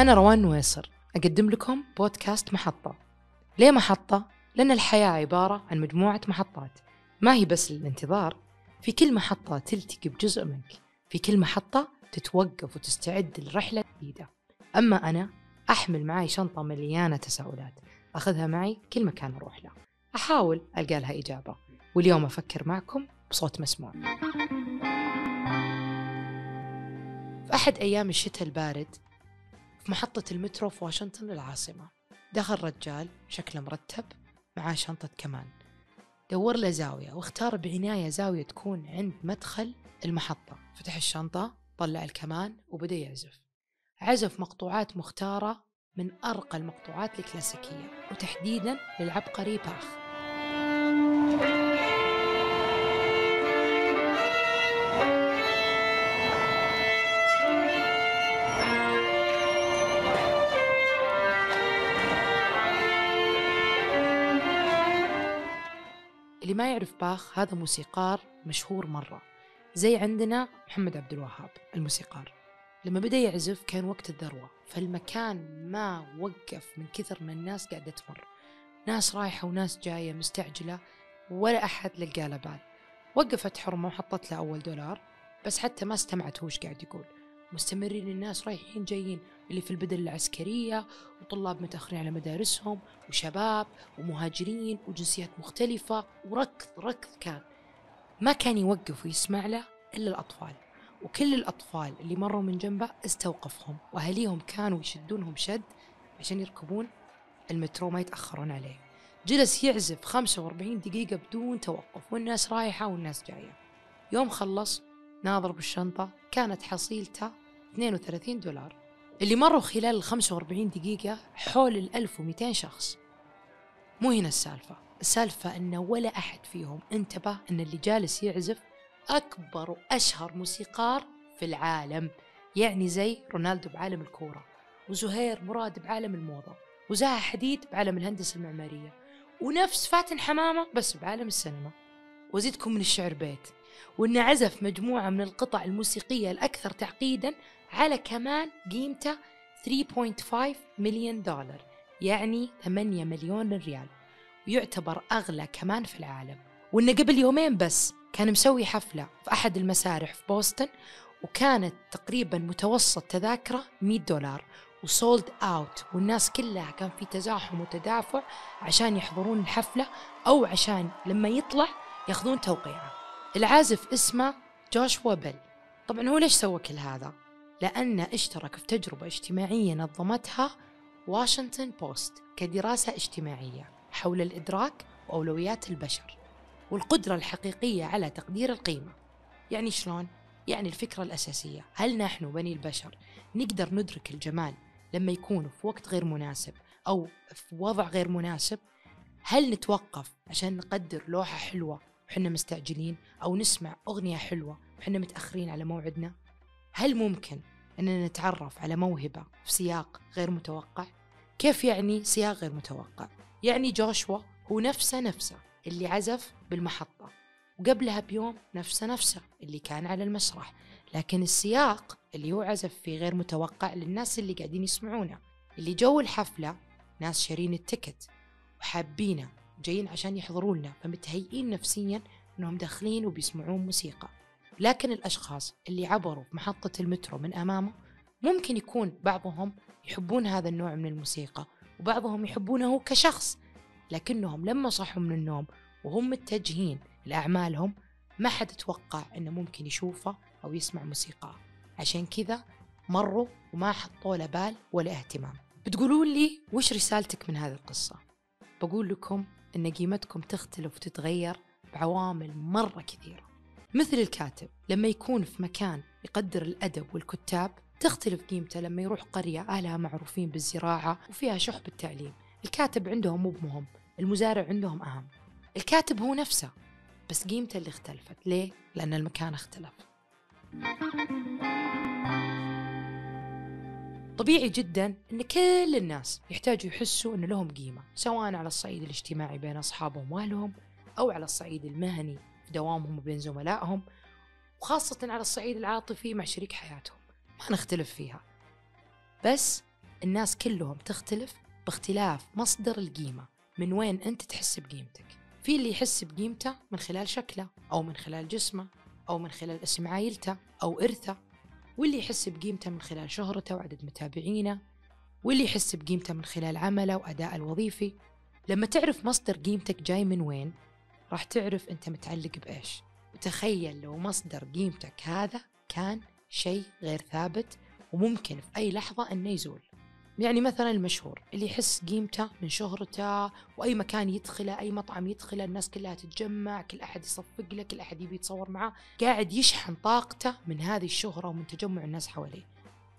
أنا روان نويصر أقدم لكم بودكاست محطة. ليه محطة؟ لأن الحياة عبارة عن مجموعة محطات. ما هي بس الانتظار في كل محطة تلتقي بجزء منك. في كل محطة تتوقف وتستعد لرحلة جديدة. أما أنا أحمل معي شنطة مليانة تساؤلات. أخذها معي كل مكان أروح له. أحاول ألقى لها إجابة. واليوم أفكر معكم بصوت مسموع. في أحد أيام الشتاء البارد في محطة المترو في واشنطن العاصمة. دخل رجال شكله مرتب معاه شنطة كمان. دور له زاوية واختار بعناية زاوية تكون عند مدخل المحطة. فتح الشنطة طلع الكمان وبدأ يعزف. عزف مقطوعات مختارة من أرقى المقطوعات الكلاسيكية وتحديدا للعبقري باخ. اللي ما يعرف باخ هذا موسيقار مشهور مرة زي عندنا محمد عبد الوهاب الموسيقار. لما بدأ يعزف كان وقت الذروة فالمكان ما وقف من كثر ما الناس قاعدة تمر. ناس رايحة وناس جاية مستعجلة ولا أحد لقى له بال. وقفت حرمة وحطت له أول دولار بس حتى ما استمعت هو قاعد يقول. مستمرين الناس رايحين جايين اللي في البدل العسكرية وطلاب متأخرين على مدارسهم وشباب ومهاجرين وجنسيات مختلفة وركض ركض كان. ما كان يوقف ويسمع له إلا الأطفال. وكل الأطفال اللي مروا من جنبه استوقفهم وأهليهم كانوا يشدونهم شد عشان يركبون المترو ما يتأخرون عليه. جلس يعزف 45 دقيقة بدون توقف والناس رايحة والناس جاية. يوم خلص ناظر بالشنطة كانت حصيلته 32 دولار اللي مروا خلال ال 45 دقيقة حول ال 1200 شخص. مو هنا السالفة السالفة أن ولا أحد فيهم انتبه أن اللي جالس يعزف أكبر وأشهر موسيقار في العالم يعني زي رونالدو بعالم الكورة وزهير مراد بعالم الموضة وزاها حديد بعالم الهندسة المعمارية ونفس فاتن حمامة بس بعالم السينما. وزيدكم من الشعر بيت وإنه عزف مجموعة من القطع الموسيقية الأكثر تعقيدا على كمان قيمته 3.5 مليون دولار يعني 8 مليون ريال ويعتبر أغلى كمان في العالم. وإنه قبل يومين بس كان مسوي حفلة في أحد المسارح في بوسطن وكانت تقريبا متوسط تذاكره 100 دولار وسولد اوت والناس كلها كان في تزاحم وتدافع عشان يحضرون الحفلة أو عشان لما يطلع ياخذون توقيعه. العازف اسمه جوشوا بيل طبعا هو ليش سوى كل هذا؟ لأنه اشترك في تجربة اجتماعية نظمتها واشنطن بوست كدراسة اجتماعية حول الإدراك وأولويات البشر والقدرة الحقيقية على تقدير القيمة. يعني شلون؟ يعني الفكرة الأساسية. هل نحن بني البشر نقدر ندرك الجمال لما يكون في وقت غير مناسب أو في وضع غير مناسب؟ هل نتوقف عشان نقدر لوحة حلوة وحنا مستعجلين أو نسمع أغنية حلوة وحنا متأخرين على موعدنا؟ هل ممكن أننا نتعرف على موهبة في سياق غير متوقع؟ كيف يعني سياق غير متوقع؟ يعني جوشوا هو نفسه نفسه اللي عزف بالمحطة وقبلها بيوم نفسه نفسه اللي كان على المسرح لكن السياق اللي هو عزف فيه غير متوقع للناس اللي قاعدين يسمعونه اللي جو الحفلة ناس شارين التكت وحابينه جايين عشان يحضروا لنا فمتهيئين نفسيا إنهم داخلين وبيسمعون موسيقى لكن الأشخاص اللي عبروا محطة المترو من أمامه ممكن يكون بعضهم يحبون هذا النوع من الموسيقى وبعضهم يحبونه كشخص لكنهم لما صحوا من النوم وهم متجهين لأعمالهم ما حد توقع أنه ممكن يشوفه أو يسمع موسيقى عشان كذا مروا وما حطوا له بال ولا اهتمام. بتقولون لي وش رسالتك من هذه القصة؟ بقول لكم أن قيمتكم تختلف وتتغير بعوامل مرة كثيرة. مثل الكاتب لما يكون في مكان يقدر الأدب والكتاب تختلف قيمته لما يروح قرية أهلها معروفين بالزراعة وفيها شح بالتعليم الكاتب عندهم مو بمهم المزارع عندهم أهم. الكاتب هو نفسه بس قيمته اللي اختلفت. ليه؟ لأن المكان اختلف. طبيعي جدا إن كل الناس يحتاجوا يحسوا إن لهم قيمة سواء على الصعيد الاجتماعي بين أصحابهم وأهلهم أو على الصعيد المهني. دوامهم وبين زملائهم وخاصة على الصعيد العاطفي مع شريك حياتهم. ما نختلف فيها. بس الناس كلهم تختلف باختلاف مصدر القيمة. من وين أنت تحس بقيمتك؟ في اللي يحس بقيمته من خلال شكله أو من خلال جسمه أو من خلال اسم عائلته أو إرثه. واللي يحس بقيمته من خلال شهرته وعدد متابعينه. واللي يحس بقيمته من خلال عمله وأداء الوظيفي. لما تعرف مصدر قيمتك جاي من وين راح تعرف أنت متعلق بإيش. وتخيل لو مصدر قيمتك هذا كان شيء غير ثابت وممكن في أي لحظة أنه يزول. يعني مثلا المشهور اللي يحس قيمته من شهرته وأي مكان يدخله أي مطعم يدخله الناس كلها تتجمع كل أحد يصفق له كل أحد يبي يتصور معاه قاعد يشحن طاقته من هذه الشهرة ومن تجمع الناس حواليه.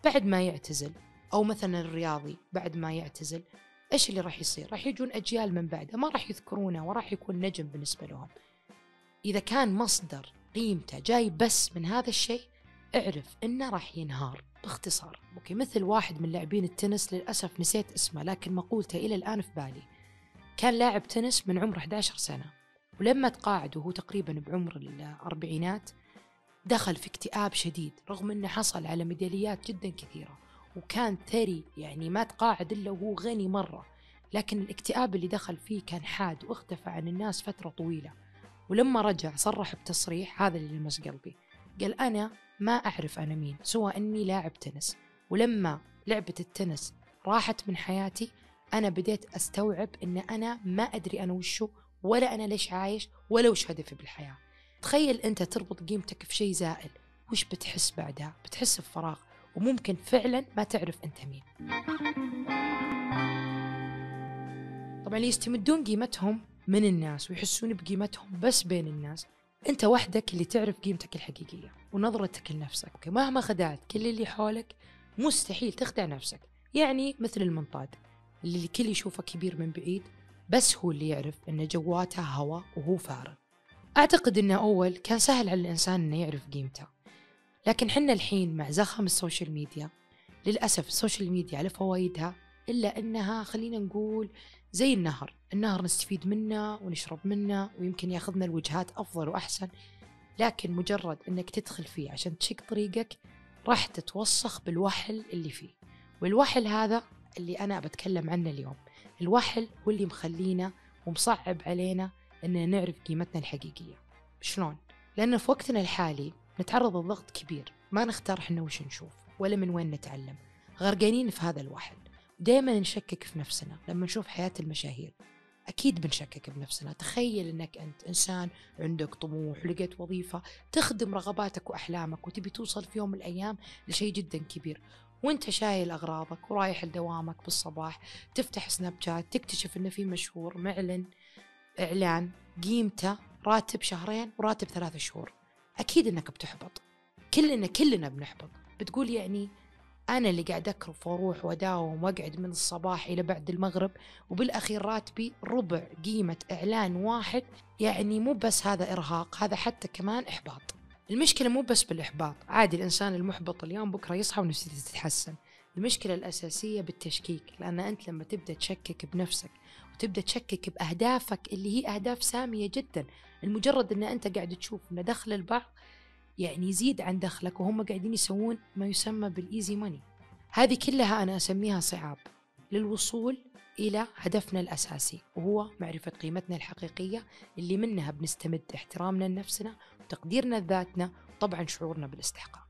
بعد ما يعتزل أو مثلا الرياضي بعد ما يعتزل إيش اللي راح يصير؟ راح يجون أجيال من بعده ما راح يذكرونه وراح يكون نجم بالنسبة لهم. إذا كان مصدر قيمته جاي بس من هذا الشيء اعرف إنه راح ينهار باختصار. okay مثل واحد من لاعبين التنس للأسف نسيت اسمه لكن مقولته إلى الآن في بالي. كان لاعب تنس من عمر 11 سنة ولما تقاعد وهو تقريبا بعمر الأربعينات دخل في اكتئاب شديد رغم إنه حصل على ميداليات جدا كثيرة. وكان ثري يعني ما تقاعد إلا وهو غني مرة. لكن الاكتئاب اللي دخل فيه كان حاد واختفى عن الناس فترة طويلة. ولما رجع صرح بتصريح هذا اللي لمس قلبي. قال أنا ما أعرف أنا مين سوى أني لاعب تنس. ولما لعبة التنس راحت من حياتي أنا بديت أستوعب أن أنا ما أدري أنا وشو ولا أنا ليش عايش ولا وش هدفي بالحياة. تخيل أنت تربط قيمتك في شيء زائل وش بتحس بعدها؟ بتحس بفراغ. وممكن فعلا ما تعرف أنت مين. طبعا يستمدون قيمتهم من الناس ويحسون بقيمتهم بس بين الناس. أنت وحدك اللي تعرف قيمتك الحقيقية ونظرتك لنفسك. مهما خدعت كل اللي حولك مستحيل تخدع نفسك. يعني مثل المنطاد اللي الكل يشوفه كبير من بعيد بس هو اللي يعرف إن جواته هواء وهو فارغ. أعتقد إنه أول كان سهل على الإنسان إنه يعرف قيمته. لكن حنا الحين مع زخم ال social media للأسف السوشيال ميديا على فوائدها إلا إنها خلينا نقول زي النهر النهر نستفيد منه ونشرب منه ويمكن ياخذنا الوجهات أفضل وأحسن لكن مجرد أنك تدخل فيه عشان تشق طريقك راح تتوسخ بالوحل اللي فيه والوحل هذا اللي أنا بتكلم عنه اليوم الوحل هو اللي مخلينا ومصعب علينا أن نعرف قيمتنا الحقيقية شلون؟ لأن في وقتنا الحالي نتعرض لضغط كبير. ما نختار إحنا وش نشوف ولا من وين نتعلم. غرقانين في هذا الوحل. دائما نشكك في نفسنا. لما نشوف حياة المشاهير أكيد بنشكك بنفسنا. تخيل أنك أنت إنسان عندك طموح ولقيت وظيفة تخدم رغباتك وأحلامك وتبي توصل في يوم من الأيام لشيء جدا كبير. وأنت شايل أغراضك ورايح لدوامك بالصباح تفتح سناب شات تكتشف إنه في مشهور معلن إعلان قيمته راتب شهرين وراتب ثلاثة شهور. أكيد إنك بتحبط. كلنا كلنا بنحبط. بتقول يعني أنا اللي قاعد أكرف وأروح وأداوم وأقعد من الصباح إلى بعد المغرب وبالأخير راتبي ربع قيمة إعلان واحد يعني مو بس هذا إرهاق هذا حتى كمان إحباط. المشكلة مو بس بالإحباط. عادي الإنسان المحبط اليوم بكرة يصحى ونفسيته تتحسن المشكلة الأساسية بالتشكيك لأن أنت لما تبدأ تشكك بنفسك وتبدأ تشكك بأهدافك اللي هي أهداف سامية جدا. المجرد أن أنت قاعد تشوف أن دخل البعض يعني يزيد عن دخلك وهم قاعدين يسوون ما يسمى بالإيزي ماني. هذه كلها أنا أسميها صعاب للوصول إلى هدفنا الأساسي وهو معرفة قيمتنا الحقيقية اللي منها بنستمد احترامنا لنفسنا وتقديرنا لذاتنا وطبعا شعورنا بالاستحقاق.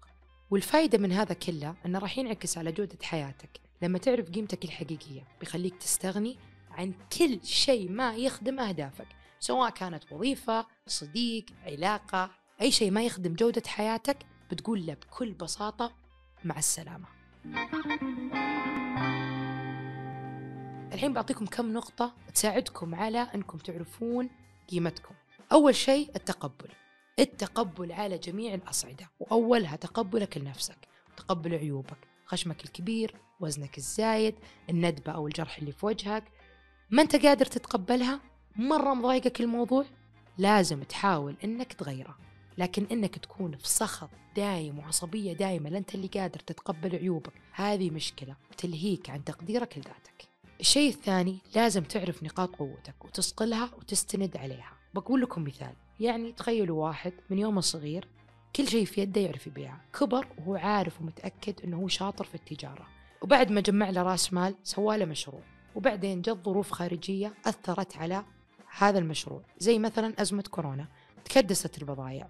والفايدة من هذا كله أنه راح ينعكس على جودة حياتك لما تعرف قيمتك الحقيقية بيخليك تستغني عن كل شيء ما يخدم أهدافك سواء كانت وظيفة صديق علاقة أي شيء ما يخدم جودة حياتك بتقول له بكل بساطة مع السلامة. الحين بعطيكم كم نقطة تساعدكم على أنكم تعرفون قيمتكم. أول شيء التقبل. التقبل على جميع الأصعدة وأولها تقبلك لنفسك تقبل عيوبك خشمك الكبير وزنك الزايد الندبة أو الجرح اللي في وجهك ما أنت قادر تتقبلها؟ مرة مضايقك الموضوع؟ لازم تحاول أنك تغيره لكن إنك تكون في سخط دايم وعصبية دايمة لا أنت اللي قادر تتقبل عيوبك. هذه مشكلة تلهيك عن تقديرك لذاتك. الشيء الثاني لازم تعرف نقاط قوتك وتصقلها وتستند عليها. بقول لكم مثال يعني تخيلوا واحد من يوم صغير كل شيء في يده يعرف يبيعه. كبر وهو عارف ومتأكد أنه هو شاطر في التجارة. وبعد ما جمع له رأس مال سوى له مشروع. وبعدين جت ظروف خارجية أثرت على هذا المشروع زي مثلا أزمة كورونا تكدست البضائع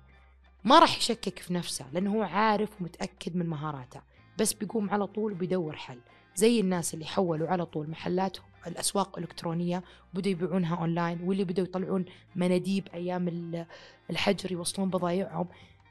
ما راح يشكك في نفسه لأنه هو عارف ومتأكد من مهاراته بس بيقوم على طول وبيدور حل. زي الناس اللي حولوا على طول محلاتهم الأسواق الإلكترونية وبدأوا يبيعونها أونلاين واللي بدأوا يطلعون مناديب أيام الحجر يوصلون بضايعهم.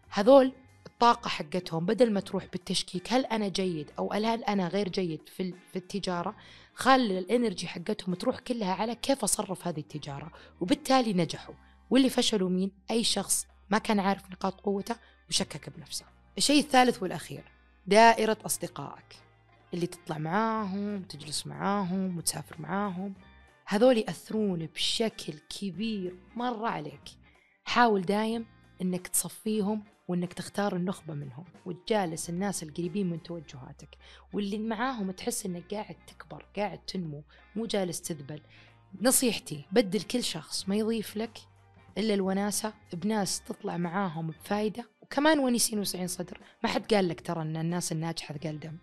هذول الطاقة حقتهم بدل ما تروح بالتشكيك هل أنا جيد أو هل أنا غير جيد في, في التجارة؟ خلي الانرجي حقتهم تروح كلها على كيف أصرف هذه التجارة. وبالتالي نجحوا. واللي فشلوا مين؟ أي شخص ما كان عارف نقاط قوته وشكك بنفسه. الشيء الثالث والأخير دائرة أصدقائك. اللي تطلع معاهم تجلس معاهم وتسافر معاهم. هذول يأثرون بشكل كبير مرة عليك. حاول دايم إنك تصفيهم وإنك تختار النخبة منهم وتجالس الناس القريبين من توجهاتك. واللي معاهم تحس إنك قاعد تكبر قاعد تنمو مو جالس تذبل. نصيحتي بدل كل شخص ما يضيف لك إلا الوناسة بناس تطلع معاهم بفايدة. وكمان ونيسين وسعين صدر ما حد قال لك ترى إن الناس الناجحة ثقال دم.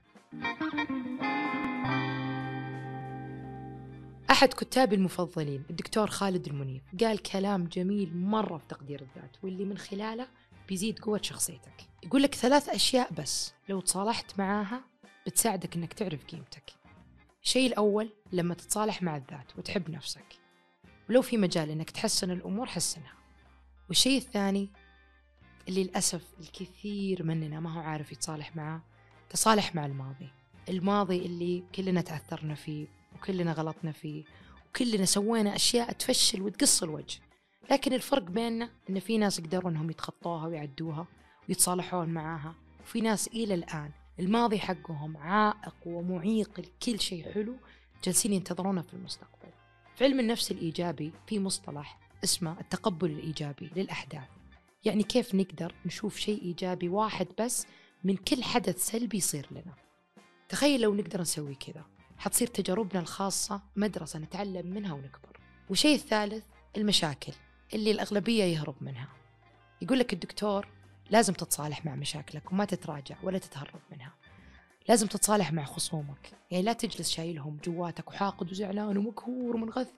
أحد كتابي المفضلين الدكتور خالد المنيف قال كلام جميل مرة في تقدير الذات. واللي من خلاله بيزيد قوة شخصيتك. يقول لك ثلاث أشياء بس. لو تصالحت معاها بتساعدك أنك تعرف قيمتك. الشيء الأول لما تتصالح مع الذات وتحب نفسك. ولو في مجال أنك تحسن الأمور حسنها. والشيء الثاني اللي للأسف الكثير مننا ما هو عارف يتصالح معاه تصالح مع الماضي. الماضي اللي كلنا تعثرنا فيه وكلنا غلطنا فيه وكلنا سوينا أشياء تفشل وتقص الوجه. لكن الفرق بيننا إن في ناس قدروا إنهم يتخطوها ويعدوها ويتصالحون معاها. وفي ناس إلى الآن الماضي حقهم عائق ومعيق لكل شيء حلو جالسين ينتظرونه في المستقبل. في علم النفس الإيجابي في مصطلح اسمه التقبل الإيجابي للأحداث. يعني كيف نقدر نشوف شيء إيجابي واحد بس من كل حدث سلبي يصير لنا. تخيل لو نقدر نسوي كذا. حتصير تجاربنا الخاصة مدرسة نتعلم منها ونكبر. والشيء الثالث المشاكل. اللي الأغلبية يهرب منها. يقول لك الدكتور لازم تتصالح مع مشاكلك وما تتراجع ولا تتهرب منها. لازم تتصالح مع خصومك. يعني لا تجلس شايلهم جواتك وحاقد وزعلان ومقهور ومنغث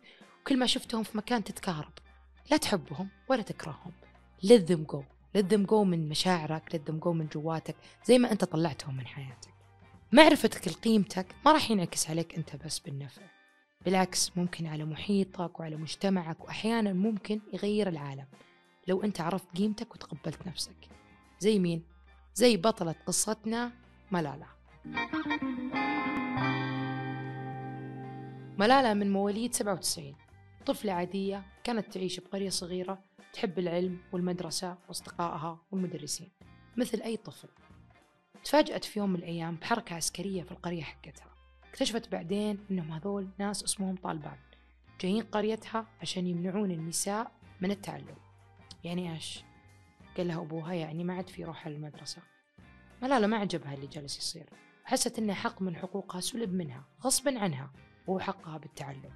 وكل ما شفتهم في مكان تتكهرب لا تحبهم ولا تكرههم. go let them go من مشاعرك them go من جواتك زي ما أنت طلعتهم من حياتك. معرفتك لقيمتك ما راح ينعكس عليك أنت بس بالنفع. بالعكس ممكن على محيطك وعلى مجتمعك وأحيانا ممكن يغير العالم. لو أنت عرفت قيمتك وتقبلت نفسك. زي مين؟ زي بطلة قصتنا ملالة ملالة من مواليد 97 طفلة عادية كانت تعيش بقرية صغيرة تحب العلم والمدرسة وأصدقائها والمدرسين مثل أي طفل. تفاجأت في يوم من الأيام بحركة عسكرية في القرية حقتها. اكتشفت بعدين إنهم هذول ناس اسمهم طالبان جايين قريتها عشان يمنعون النساء من التعلم. يعني إيش؟ قال لها أبوها يعني ما عاد في روحها للمدرسة ملالة ما عجبها اللي جالس يصير. حست إنه حق من حقوقها سلب منها غصبا عنها وهو حقها بالتعلم.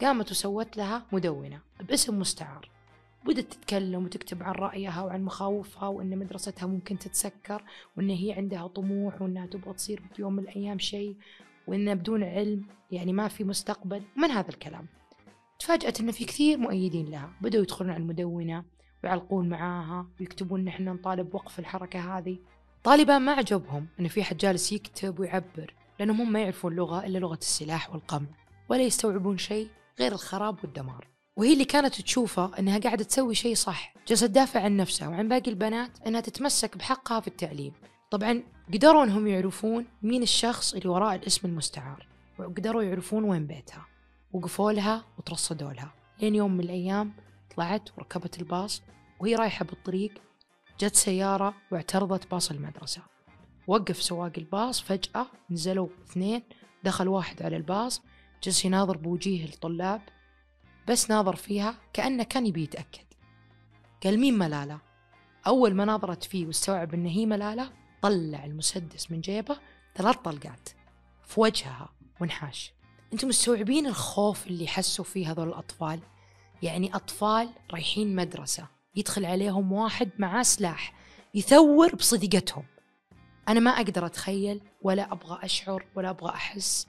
قامت وسوت لها مدونة باسم مستعار. بدأت تتكلم وتكتب عن رأيها وعن مخاوفها وأن مدرستها ممكن تتسكر وأن هي عندها طموح وأنها تبغى تصير في يوم من الأيام شيء. وأن بدون علم يعني ما في مستقبل من هذا الكلام؟ تفاجأت أن في كثير مؤيدين لها بدأوا يدخلون على المدونة ويعلقون معاها ويكتبون أن إحنا نطالب وقف الحركة هذه. طالبان ما عجبهم أن في حد جالس يكتب ويعبر لأنهم هم ما يعرفون لغة إلا لغة السلاح والقمع ولا يستوعبون شيء غير الخراب والدمار. وهي اللي كانت تشوفه إنها قاعدة تسوي شيء صح جالسه تدافع عن نفسها وعن باقي البنات إنها تتمسك بحقها في التعليم. طبعا قدروا إنهم يعرفون مين الشخص اللي وراء الاسم المستعار وقدروا يعرفون وين بيتها وقفوا لها وترصدوا لها. لين يوم من الأيام طلعت وركبت الباص وهي رايحة بالطريق جت سيارة واعترضت باص المدرسة. وقف سواق الباص فجأة نزلوا اثنين دخل واحد على الباص جلس يناظر بوجيه الطلاب بس ناظر فيها كأنه كان يبي يتأكد. قال مين ملالة؟ أول ما ناظرت فيه واستوعب إن هي ملالة طلع المسدس من جيبه ثلاث طلقات في وجهها وانحاش. أنتم مستوعبين الخوف اللي حسوا فيه هذول الأطفال؟ يعني أطفال رايحين مدرسة يدخل عليهم واحد معاه سلاح يثور بصديقتهم. أنا ما أقدر أتخيل ولا أبغى أشعر ولا أبغى أحس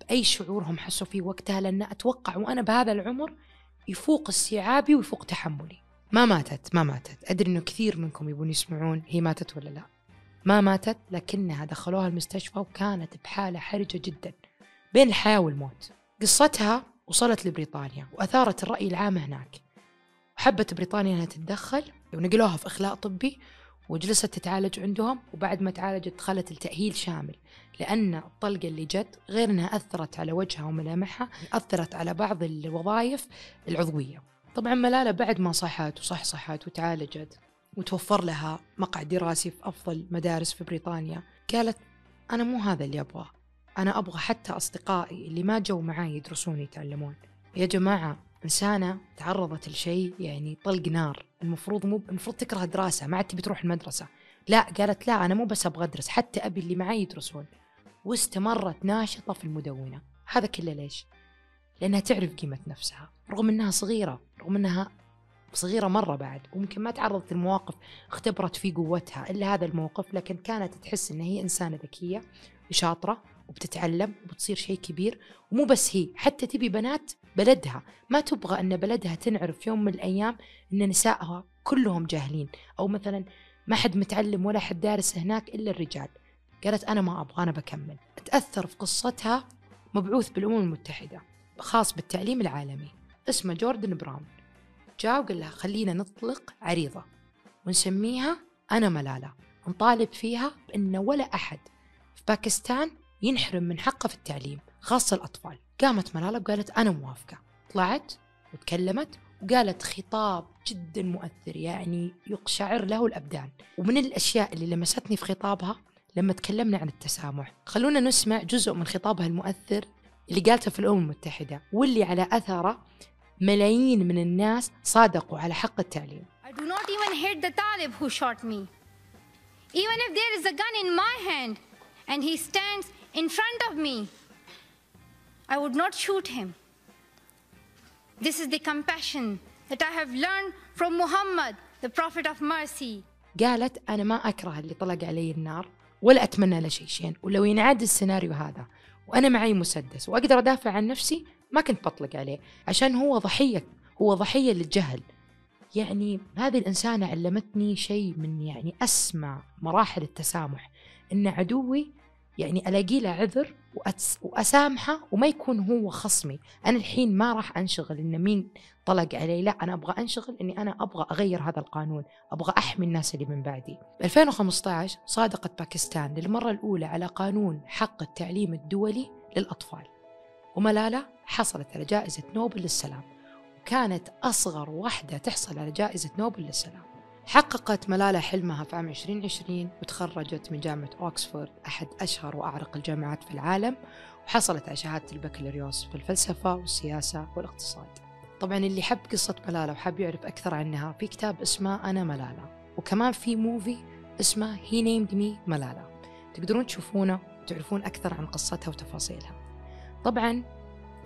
بأي شعور هم حسوا فيه وقتها لأن أتوقع وأنا بهذا العمر يفوق استيعابي ويفوق تحملي. ما ماتت ما ماتت. أدري أنه كثير منكم يبون يسمعون هي ماتت ولا لا. ما ماتت لكنها دخلوها المستشفى وكانت بحالة حرجة جدا. بين الحياة والموت. قصتها وصلت لبريطانيا وأثارت الرأي العام هناك. وحبت بريطانيا أنها تتدخل ونقلوها في إخلاء طبي وجلست تتعالج عندهم وبعد ما تعالجت دخلت التأهيل شامل. لأن الطلقة اللي جت غير أنها أثرت على وجهها وملامحها أثرت على بعض الوظائف العضوية. طبعا ملالة بعد ما صحت وصحصحت وتعالجت. وتوفر لها مقعد دراسي في أفضل مدارس في بريطانيا. قالت أنا مو هذا اللي أبغاه. أنا أبغى حتى أصدقائي اللي ما جو معاي يدرسون يتعلمون. يا جماعة إنسانة تعرضت لشيء يعني طلق نار. المفروض مو المفروض تكره دراسة ما عاد تبي تروح المدرسة. لا. قالت لا أنا مو بس أبغى أدرس حتى أبي اللي معي يدرسون. واستمرت ناشطة في المدونة. هذا كله ليش؟ لأنها تعرف قيمة نفسها رغم أنها صغيرة رغم أنها صغيرة مرة بعد وممكن ما تعرضت لمواقف اختبرت في قوتها إلا هذا الموقف لكن كانت تحس أن هي إنسانة ذكية وشاطرة وبتتعلم وبتصير شيء كبير ومو بس هي حتى تبي بنات بلدها. ما تبغى أن بلدها تنعرف يوم من الأيام أن نسائها كلهم جاهلين أو مثلا ما حد متعلم ولا حد دارس هناك إلا الرجال. قالت أنا ما أبغى أنا بكمل. تأثر في قصتها مبعوث بالأمم المتحدة خاص بالتعليم العالمي. اسمه جوردن براون. جاء وقال لها خلينا نطلق عريضة ونسميها أنا ملالة نطالب فيها بأن ولا أحد في باكستان ينحرم من حقه في التعليم خاصة الأطفال. قامت ملالة وقالت أنا موافقة. طلعت وتكلمت وقالت خطاب جدا مؤثر يعني يقشعر له الأبدان. ومن الأشياء اللي لمستني في خطابها لما تكلمنا عن التسامح. خلونا نسمع جزء من خطابها المؤثر اللي قالته في الأمم المتحدة واللي على أثره ملايين من الناس صادقوا على حق التعليم I do not even hate the Talib who shot me. Even if there is a gun in my hand and he stands in front of me, I would not shoot him. This is the compassion that I have learned from Muhammad, the Prophet of mercy. قالت أنا ما أكره اللي طلق علي النار ولا أتمنى له شيء شين ولو ينعاد السيناريو هذا وأنا معي مسدس وأقدر أدافع عن نفسي ما كنت بطلق عليه عشان هو ضحية هو ضحية للجهل. يعني هذه الإنسانة علمتني شيء من يعني أسمى مراحل التسامح إن عدوي يعني ألاقي له عذر وأتس وأسامحه وما يكون هو خصمي. أنا الحين ما راح أنشغل إن مين طلق علي لا أنا أبغى أنشغل إني أنا أبغى أغير هذا القانون أبغى أحمي الناس اللي من بعدي. 2015 صادقت باكستان للمرة الأولى على قانون حق التعليم الدولي للأطفال. وملالة حصلت على جائزة نوبل للسلام. وكانت أصغر واحدة تحصل على جائزة نوبل للسلام. حققت ملالة حلمها في عام 2020 وتخرجت من جامعة أوكسفورد أحد أشهر وأعرق الجامعات في العالم. وحصلت على شهادة البكالوريوس في الفلسفة والسياسة والاقتصاد. طبعا اللي حب قصة ملالة وحاب يعرف أكثر عنها في كتاب اسمه أنا ملالة. وكمان في movie اسمه He Named Me Malala. تقدرون تشوفونه وتعرفون أكثر عن قصتها وتفاصيلها. طبعا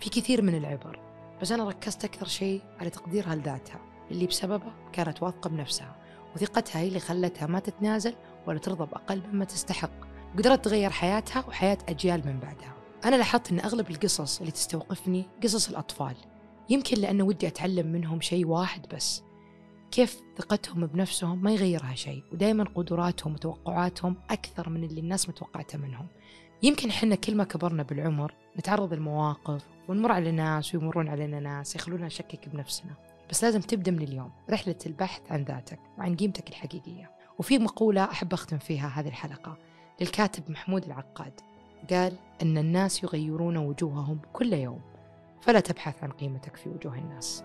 في كثير من العبر بس أنا ركزت أكثر شيء على تقديرها لذاتها اللي بسببه كانت واثقة بنفسها وثقتها هي اللي خلتها ما تتنازل ولا ترضى بأقل مما تستحق. وقدرت تغير حياتها وحياة أجيال من بعدها. أنا لاحظت أن أغلب القصص اللي تستوقفني قصص الأطفال يمكن لأنه ودي أتعلم منهم شيء واحد بس. كيف ثقتهم بنفسهم ما يغيرها شيء ودائما قدراتهم وتوقعاتهم أكثر من اللي الناس متوقعته منهم. يمكن حنا كل ما كبرنا بالعمر نتعرض لمواقف ونمر على ناس ويمرون علينا ناس يخلونا نشكك بنفسنا. بس لازم تبدأ من اليوم رحلة البحث عن ذاتك وعن قيمتك الحقيقية. وفي مقولة أحب أختم فيها هذه الحلقة للكاتب محمود العقاد. قال أن الناس يغيرون وجوههم كل يوم فلا تبحث عن قيمتك في وجوه الناس.